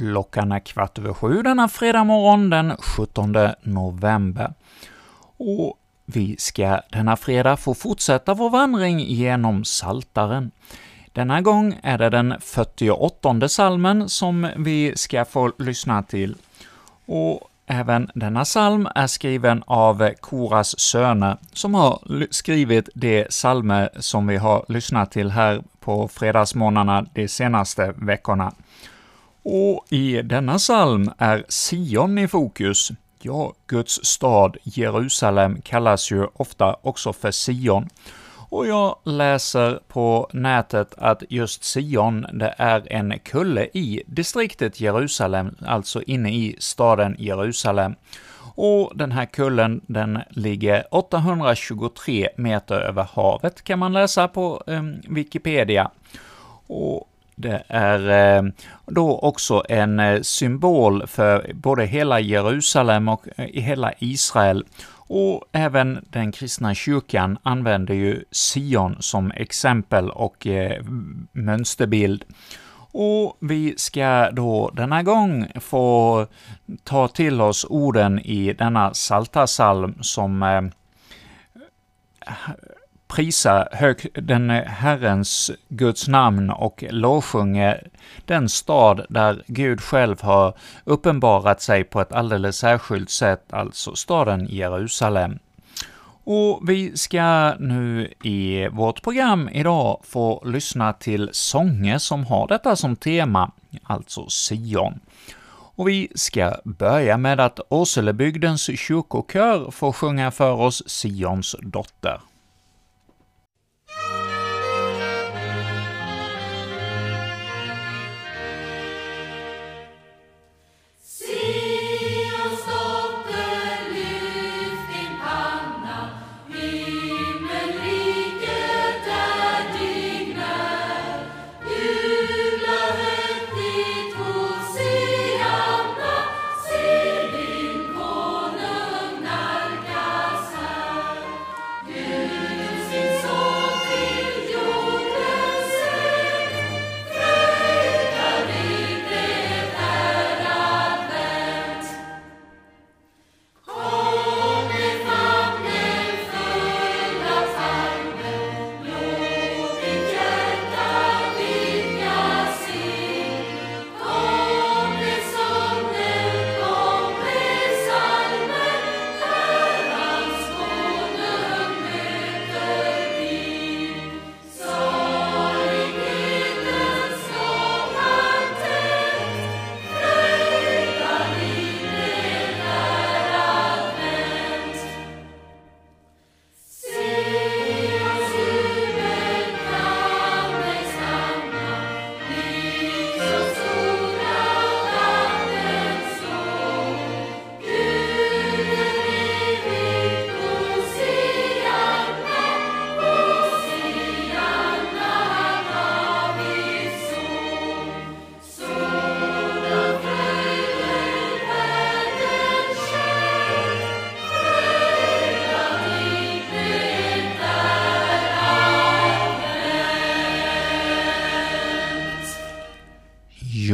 Klockan är kvart över sju denna fredag morgon den 17 november. Och vi ska denna fredag få fortsätta vår vandring genom Saltaren. Denna gång är det den 48 salmen som vi ska få lyssna till. Och Även denna psalm är skriven av Koras söner, som har skrivit de psalmer som vi har lyssnat till här på fredagsmorgnarna de senaste veckorna. Och i denna psalm är Sion i fokus. Ja, Guds stad Jerusalem kallas ju ofta också för Sion. Och jag läser på nätet att just Sion, det är en kulle i distriktet Jerusalem, alltså inne i staden Jerusalem. Och den här kullen, den ligger 823 meter över havet, kan man läsa på eh, Wikipedia. Och det är eh, då också en eh, symbol för både hela Jerusalem och eh, hela Israel, och även den kristna kyrkan använder ju Sion som exempel och mönsterbild. Och vi ska då denna gång få ta till oss orden i denna saltasalm som prisa hög, den eh, Herrens, Guds namn och lovsjunge den stad där Gud själv har uppenbarat sig på ett alldeles särskilt sätt, alltså staden Jerusalem. Och vi ska nu i vårt program idag få lyssna till sånger som har detta som tema, alltså Sion. Och vi ska börja med att Åselebygdens kyrkokör får sjunga för oss Sions dotter.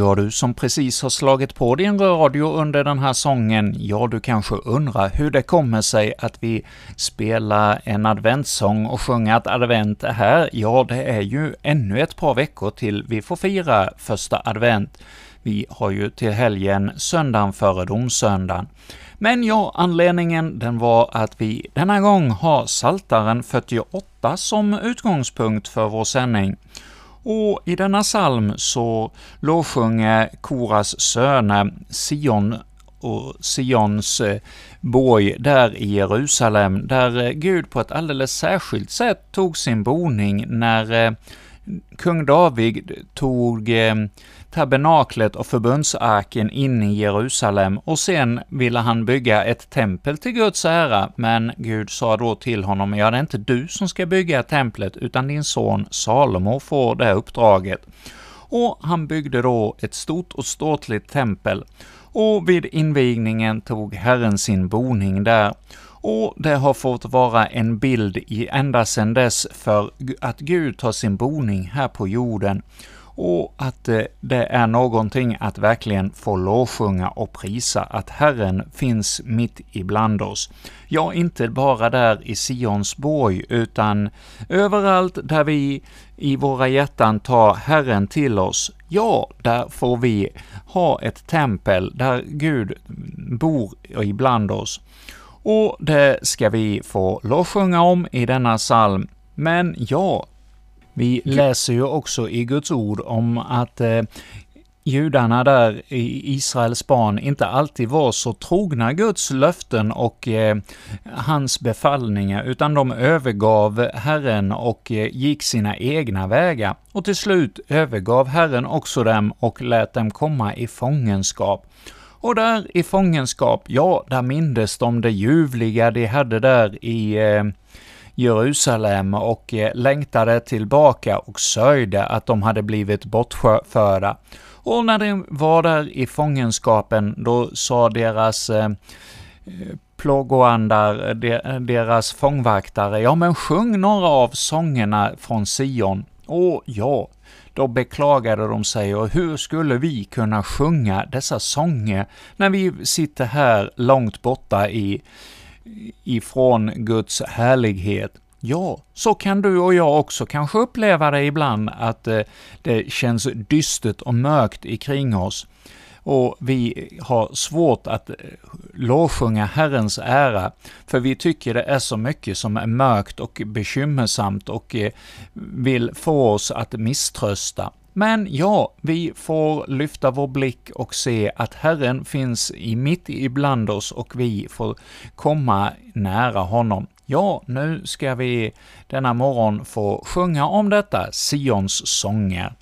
Ja, du som precis har slagit på din radio under den här sången, ja, du kanske undrar hur det kommer sig att vi spelar en adventssång och sjunger att advent är här. Ja, det är ju ännu ett par veckor till vi får fira första advent. Vi har ju till helgen söndagen före domsöndagen. Men ja, anledningen den var att vi denna gång har Saltaren 48 som utgångspunkt för vår sändning. Och i denna psalm så lovsjunger Koras söner Sion och Sions eh, borg där i Jerusalem, där eh, Gud på ett alldeles särskilt sätt tog sin boning när eh, kung David tog eh, tabernaklet och förbundsarken in i Jerusalem, och sen ville han bygga ett tempel till Guds ära, men Gud sa då till honom, ja, det är inte du som ska bygga templet, utan din son Salomo får det uppdraget. Och han byggde då ett stort och ståtligt tempel, och vid invigningen tog Herren sin boning där, och det har fått vara en bild i ända sedan dess för att Gud tar sin boning här på jorden, och att eh, det är någonting att verkligen få lovsjunga och prisa, att Herren finns mitt ibland oss. Ja, inte bara där i Sionsborg, utan överallt där vi i våra hjärtan tar Herren till oss, ja, där får vi ha ett tempel där Gud bor ibland oss. Och det ska vi få lovsjunga om i denna psalm. Men ja, vi läser ju också i Guds ord om att eh, judarna där, i Israels barn, inte alltid var så trogna Guds löften och eh, hans befallningar, utan de övergav Herren och eh, gick sina egna vägar. Och till slut övergav Herren också dem och lät dem komma i fångenskap. Och där i fångenskap, ja, där mindes de det ljuvliga de hade där i eh, Jerusalem och eh, längtade tillbaka och sörjde att de hade blivit bortförda. Och när de var där i fångenskapen, då sa deras eh, plågoandar, deras fångvaktare, ja men sjung några av sångerna från Sion. Och ja, då beklagade de sig, och hur skulle vi kunna sjunga dessa sånger när vi sitter här långt borta i, ifrån Guds härlighet? Ja, så kan du och jag också kanske uppleva det ibland, att eh, det känns dystert och mörkt ikring oss och vi har svårt att eh, lovsjunga Herrens ära, för vi tycker det är så mycket som är mörkt och bekymmersamt och eh, vill få oss att misströsta. Men ja, vi får lyfta vår blick och se att Herren finns i mitt ibland oss och vi får komma nära honom. Ja, nu ska vi denna morgon få sjunga om detta, Sions sånger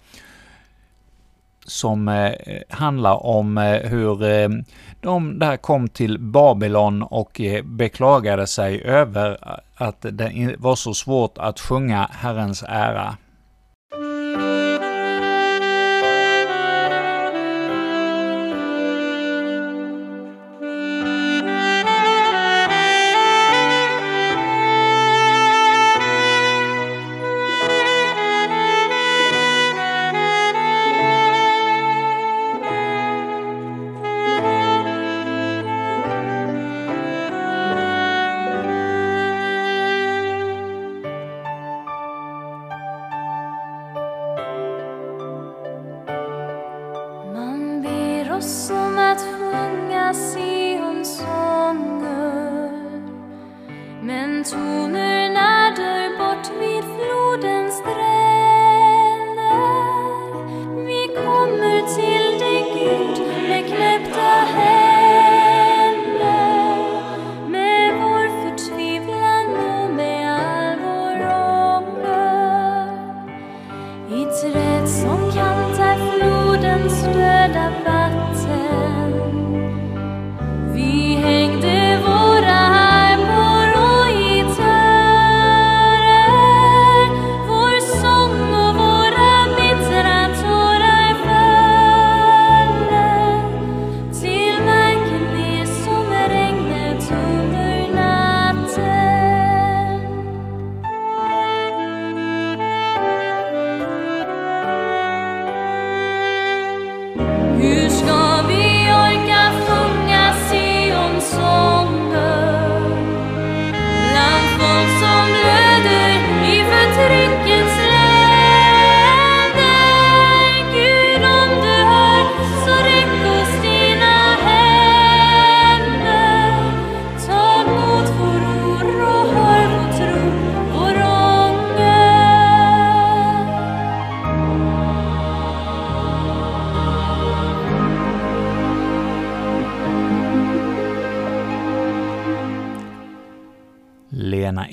som eh, handlar om eh, hur eh, de där kom till Babylon och eh, beklagade sig över eh, att det var så svårt att sjunga Herrens ära.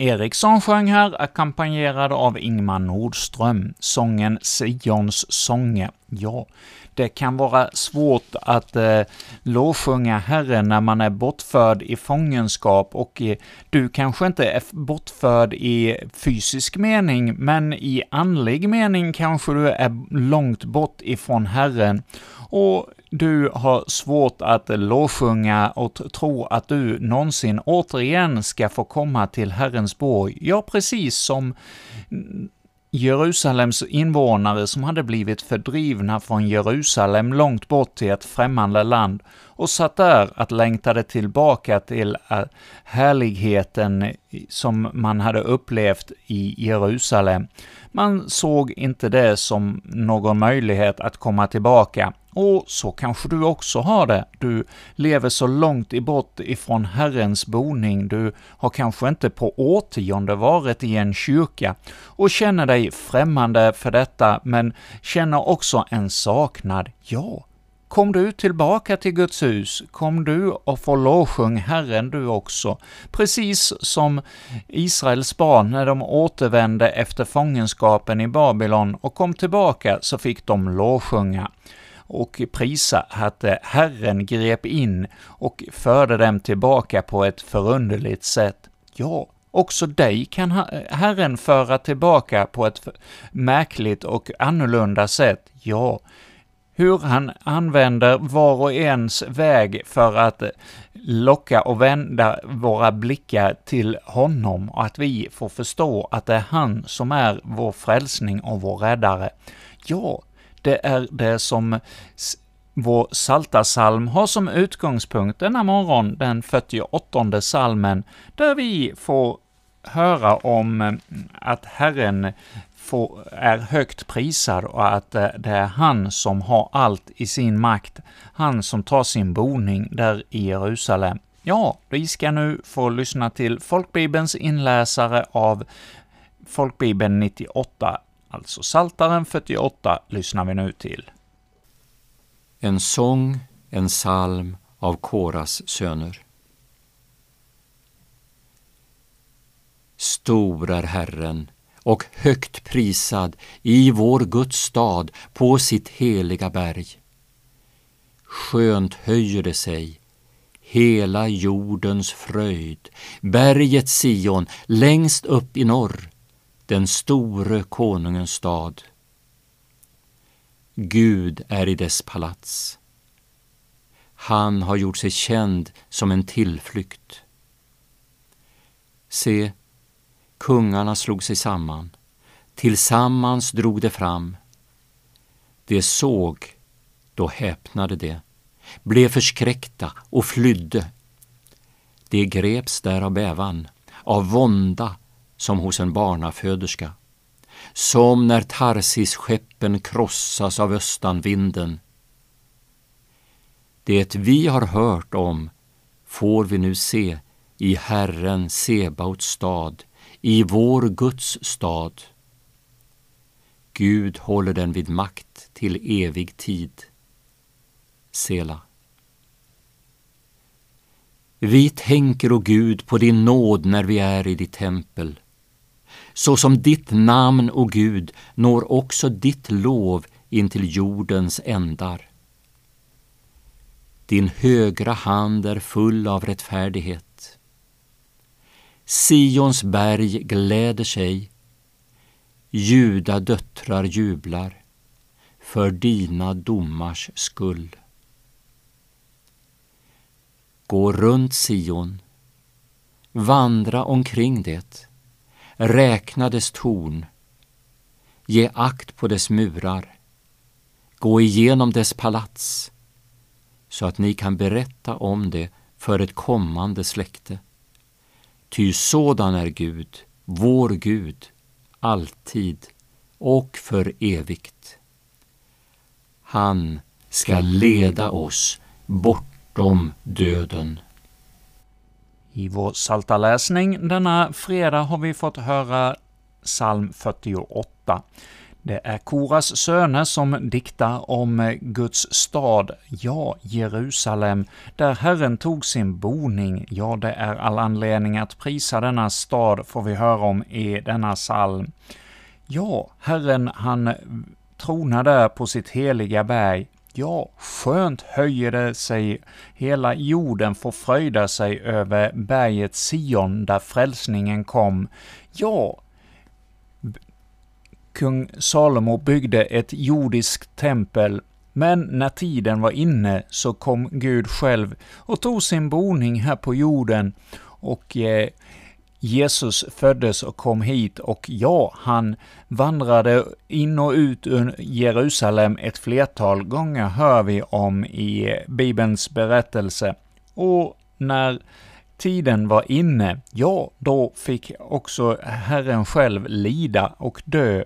Eriksson sjöng här, ackompanjerad av Ingmar Nordström, sången Sions sånge”. Ja, det kan vara svårt att eh, lovsjunga Herren när man är bortförd i fångenskap, och eh, du kanske inte är bortförd i fysisk mening, men i andlig mening kanske du är långt bort ifrån Herren, och du har svårt att lovsjunga och tro att du någonsin återigen ska få komma till Herrens borg, ja, precis som Jerusalems invånare som hade blivit fördrivna från Jerusalem långt bort till ett främmande land och satt där att längtade tillbaka till eh, härligheten som man hade upplevt i Jerusalem. Man såg inte det som någon möjlighet att komma tillbaka, och så kanske du också har det. Du lever så långt bort ifrån Herrens boning, du har kanske inte på årtionde varit i en kyrka och känner dig främmande för detta, men känner också en saknad. Ja, Kom du tillbaka till Guds hus, kom du och få lovsjung Herren du också, precis som Israels barn när de återvände efter fångenskapen i Babylon och kom tillbaka så fick de lovsjunga och prisa att Herren grep in och förde dem tillbaka på ett förunderligt sätt. Ja, också dig kan Herren föra tillbaka på ett märkligt och annorlunda sätt. Ja, hur han använder var och ens väg för att locka och vända våra blickar till honom och att vi får förstå att det är han som är vår frälsning och vår räddare. Ja, det är det som vår saltasalm har som utgångspunkt denna morgon, den 48 salmen, där vi får höra om eh, att Herren får, är högt prisad och att eh, det är han som har allt i sin makt, han som tar sin boning där i Jerusalem. Ja, vi ska nu få lyssna till folkbibelns inläsare av folkbibeln 98, alltså Saltaren 48, lyssnar vi nu till. En sång, en psalm av Koras söner. Stor är Herren och högt prisad i vår Guds stad på sitt heliga berg. Skönt höjer det sig, hela jordens fröjd, berget Sion längst upp i norr, den store konungens stad. Gud är i dess palats. Han har gjort sig känd som en tillflykt. Se, Kungarna slog sig samman. Tillsammans drog de fram. De såg, då häpnade de, blev förskräckta och flydde. De greps där av bävan, av vånda som hos en barnaföderska. Som när Tarsis-skeppen krossas av östanvinden. Det vi har hört om får vi nu se i Herren Sebaots stad i vår Guds stad. Gud håller den vid makt till evig tid. Sela. Vi tänker, o Gud, på din nåd när vi är i ditt tempel. Så som ditt namn, o Gud, når också ditt lov in till jordens ändar. Din högra hand är full av rättfärdighet. Sions berg gläder sig, Juda döttrar jublar för dina domars skull. Gå runt Sion, vandra omkring det, räkna dess torn, ge akt på dess murar, gå igenom dess palats, så att ni kan berätta om det för ett kommande släkte. Ty sådan är Gud, vår Gud, alltid och för evigt. Han ska leda oss bortom döden. I vår saltaläsning denna fredag har vi fått höra psalm 48. Det är Koras söner som diktar om Guds stad, ja, Jerusalem, där Herren tog sin boning. Ja, det är all anledning att prisa denna stad, får vi höra om i denna psalm. Ja, Herren, han tronar där på sitt heliga berg. Ja, skönt höjer det sig, hela jorden får fröjda sig över berget Sion, där frälsningen kom. Ja, kung Salomo byggde ett jordiskt tempel, men när tiden var inne så kom Gud själv och tog sin boning här på jorden. Och eh, Jesus föddes och kom hit och ja, han vandrade in och ut ur Jerusalem ett flertal gånger, hör vi om i Bibelns berättelse. Och när tiden var inne, ja, då fick också Herren själv lida och dö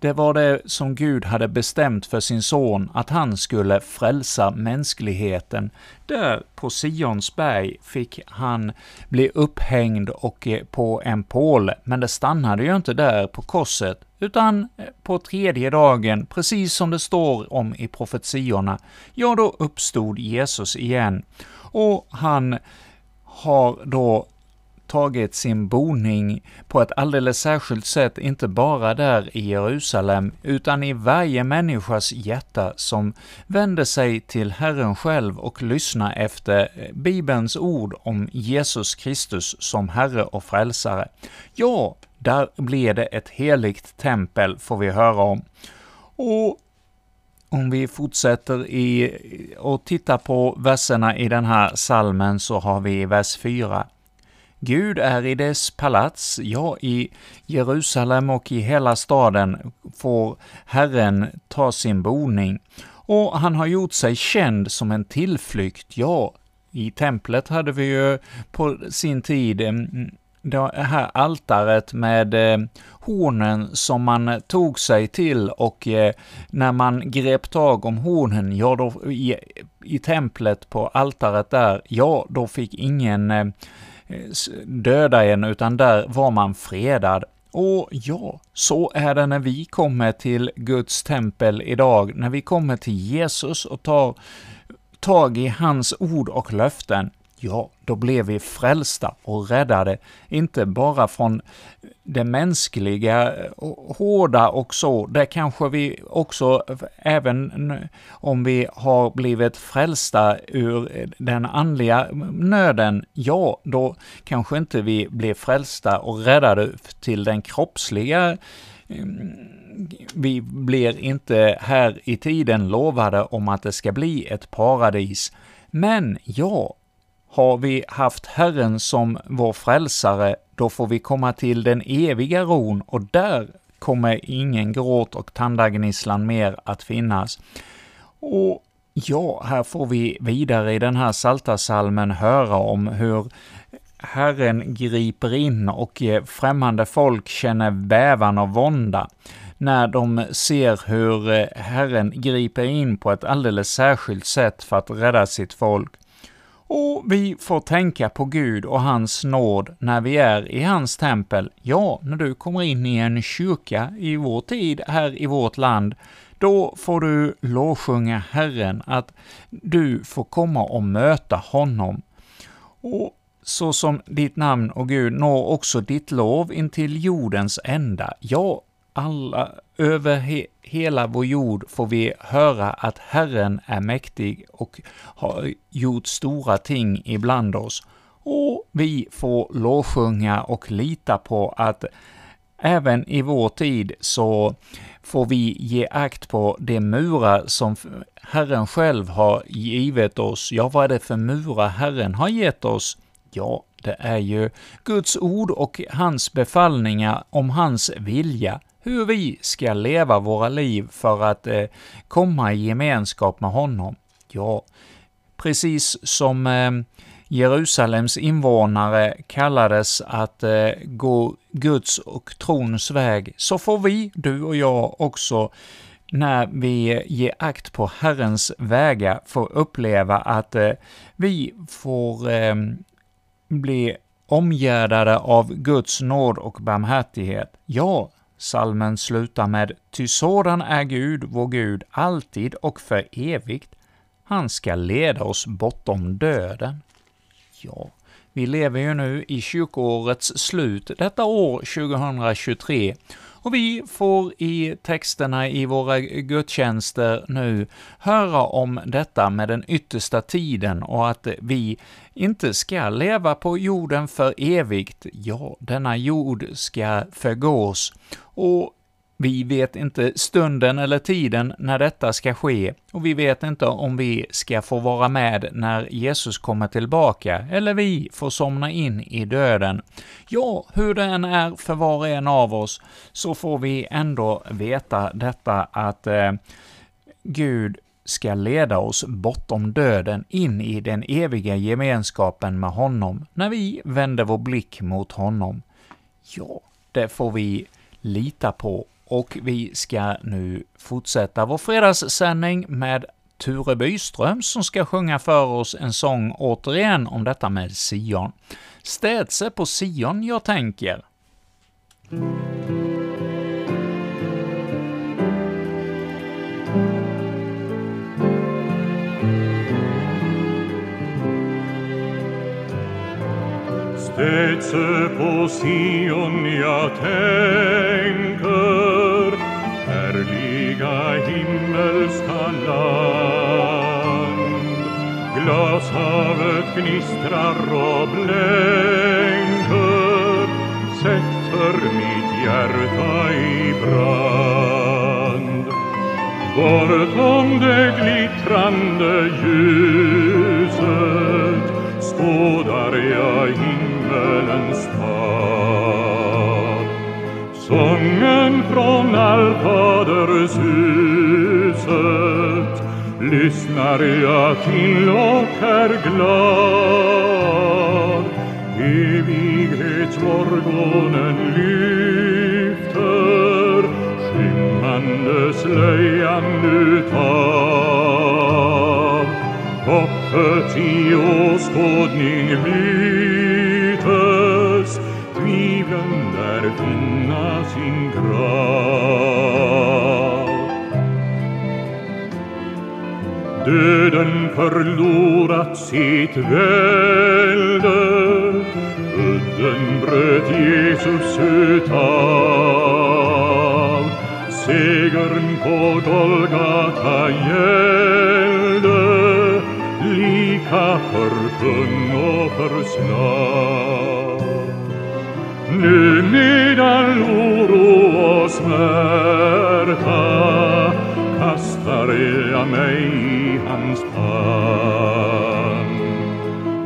det var det som Gud hade bestämt för sin son, att han skulle frälsa mänskligheten. Där på Sions berg fick han bli upphängd och eh, på en påle, men det stannade ju inte där på korset, utan eh, på tredje dagen, precis som det står om i profetiorna, ja, då uppstod Jesus igen, och han har då tagit sin boning på ett alldeles särskilt sätt, inte bara där i Jerusalem, utan i varje människas hjärta som vänder sig till Herren själv och lyssnar efter Bibelns ord om Jesus Kristus som Herre och Frälsare. Ja, där blir det ett heligt tempel, får vi höra om. Och om vi fortsätter i och tittar på verserna i den här salmen så har vi i vers 4 Gud är i dess palats, ja, i Jerusalem och i hela staden får Herren ta sin boning. Och han har gjort sig känd som en tillflykt, ja, i templet hade vi ju på sin tid mm, det här altaret med eh, hornen som man tog sig till och eh, när man grep tag om hornen, ja då i, i templet på altaret där, ja då fick ingen eh, döda en, utan där var man fredad. Och ja, så är det när vi kommer till Guds tempel idag, när vi kommer till Jesus och tar tag i hans ord och löften ja, då blev vi frälsta och räddade, inte bara från det mänskliga, eh, hårda och så, det kanske vi också, även om vi har blivit frälsta ur eh, den andliga nöden, ja, då kanske inte vi blir frälsta och räddade till den kroppsliga mm, vi blir inte här i tiden lovade om att det ska bli ett paradis. Men ja, har vi haft Herren som vår frälsare, då får vi komma till den eviga ron och där kommer ingen gråt och tandagnisslan mer att finnas. Och ja, här får vi vidare i den här saltasalmen höra om hur Herren griper in och eh, främmande folk känner bävan och vånda när de ser hur eh, Herren griper in på ett alldeles särskilt sätt för att rädda sitt folk. Och vi får tänka på Gud och hans nåd när vi är i hans tempel. Ja, när du kommer in i en kyrka i vår tid här i vårt land, då får du lovsjunga Herren, att du får komma och möta honom. Och så som ditt namn och Gud når också ditt lov intill jordens ända. Ja, alla över he hela vår jord får vi höra att Herren är mäktig och har gjort stora ting ibland oss. Och vi får lovsjunga och lita på att även i vår tid så får vi ge akt på de murar som Herren själv har givit oss. Ja, vad är det för murar Herren har gett oss? Ja, det är ju Guds ord och hans befallningar om hans vilja hur vi ska leva våra liv för att eh, komma i gemenskap med honom. Ja, precis som eh, Jerusalems invånare kallades att eh, gå Guds och trons väg, så får vi, du och jag också, när vi ger akt på Herrens vägar, få uppleva att eh, vi får eh, bli omgärdade av Guds nåd och barmhärtighet. Ja, Salmen slutar med ”Ty sådan är Gud, vår Gud, alltid och för evigt. Han ska leda oss bortom döden.” Ja, vi lever ju nu i kyrkoårets slut, detta år 2023, och vi får i texterna i våra gudstjänster nu höra om detta med den yttersta tiden och att vi inte ska leva på jorden för evigt. Ja, denna jord ska förgås, och vi vet inte stunden eller tiden när detta ska ske, och vi vet inte om vi ska få vara med när Jesus kommer tillbaka, eller vi får somna in i döden. Ja, hur det än är för var och en av oss, så får vi ändå veta detta att eh, Gud ska leda oss bortom döden in i den eviga gemenskapen med honom, när vi vänder vår blick mot honom. Ja, det får vi lita på och vi ska nu fortsätta vår fredagssändning med Ture Byström som ska sjunga för oss en sång återigen om detta med Sion. Städse på Sion jag tänker. Städse på Sion jag tänker, härliga himmelska land. Glashavet gnistrar och blänker, sätter mitt hjärta i brand. Bortom det glittrande ljuset skådar jag himmelens stad. Sången från allfadershuset lyssnar jag till och är glad. Evighetsmorgonen lyfter skymmande slöjan utav hoppet i åskådning bytes, tvivlen där nas in grau. Döden förlorat sitt välde, udden bröt Jesus utav. Segern på Golgata gällde, lika för kung och för slav ne meda smerta osmerta a mei hans pan.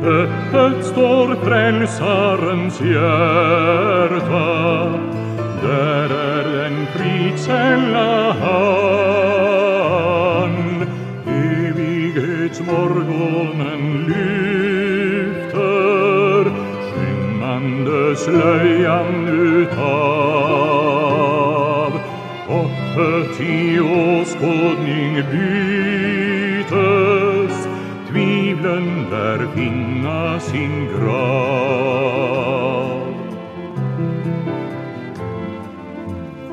Et stor frelsarens hjerta der er en fritselda slöjan utav hoppet i åskådning bytes tvivlen där finna sin grav.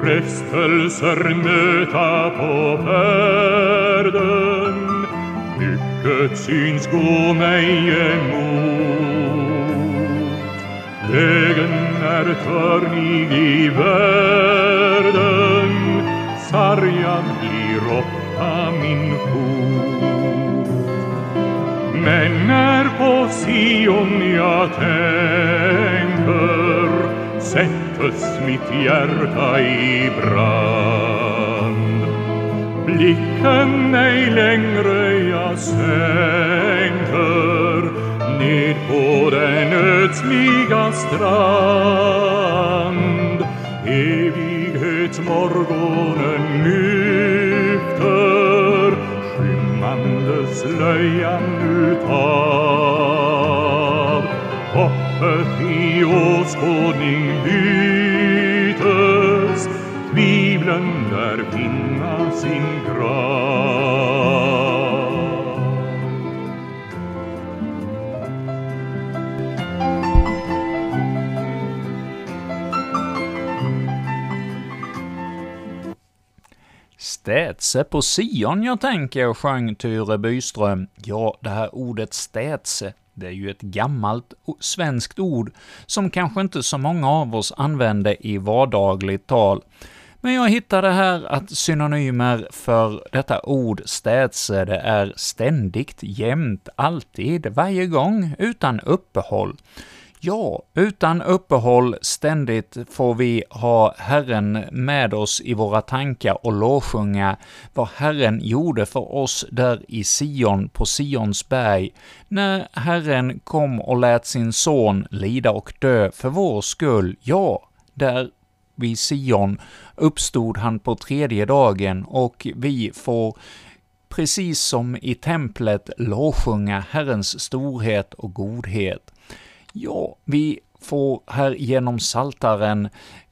Frestelser möta på färden mycket syns gå mig emot. degen ertorni di verden sariam hiro amin hu. Mener posion ja tänker sättes mitt hjärta i brand. Blicken ej längre jag sänker ned på den ödsliga strand. Evighetsmorgonen lyfter skymmande slöjan utav hoppet i åskådning bytes tvivlen där finna sin grav. Städse på Sion jag tänker, sjöng Ture Byström. Ja, det här ordet städse, det är ju ett gammalt svenskt ord som kanske inte så många av oss använder i vardagligt tal. Men jag hittade här att synonymer för detta ord städse, det är ständigt, jämt, alltid, varje gång, utan uppehåll. Ja, utan uppehåll ständigt får vi ha Herren med oss i våra tankar och lovsjunga vad Herren gjorde för oss där i Sion, på Sions berg, när Herren kom och lät sin son lida och dö för vår skull. Ja, där vid Sion uppstod han på tredje dagen och vi får precis som i templet lovsjunga Herrens storhet och godhet. Ja, vi får här genom Saltaren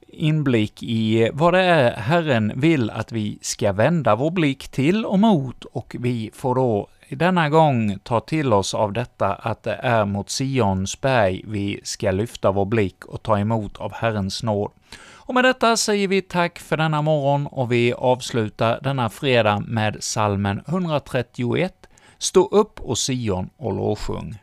inblick i vad det är Herren vill att vi ska vända vår blick till och mot, och vi får då denna gång ta till oss av detta att det är mot Sions berg vi ska lyfta vår blick och ta emot av Herrens nåd. Och med detta säger vi tack för denna morgon och vi avslutar denna fredag med salmen 131, Stå upp och Sion och lovsjung.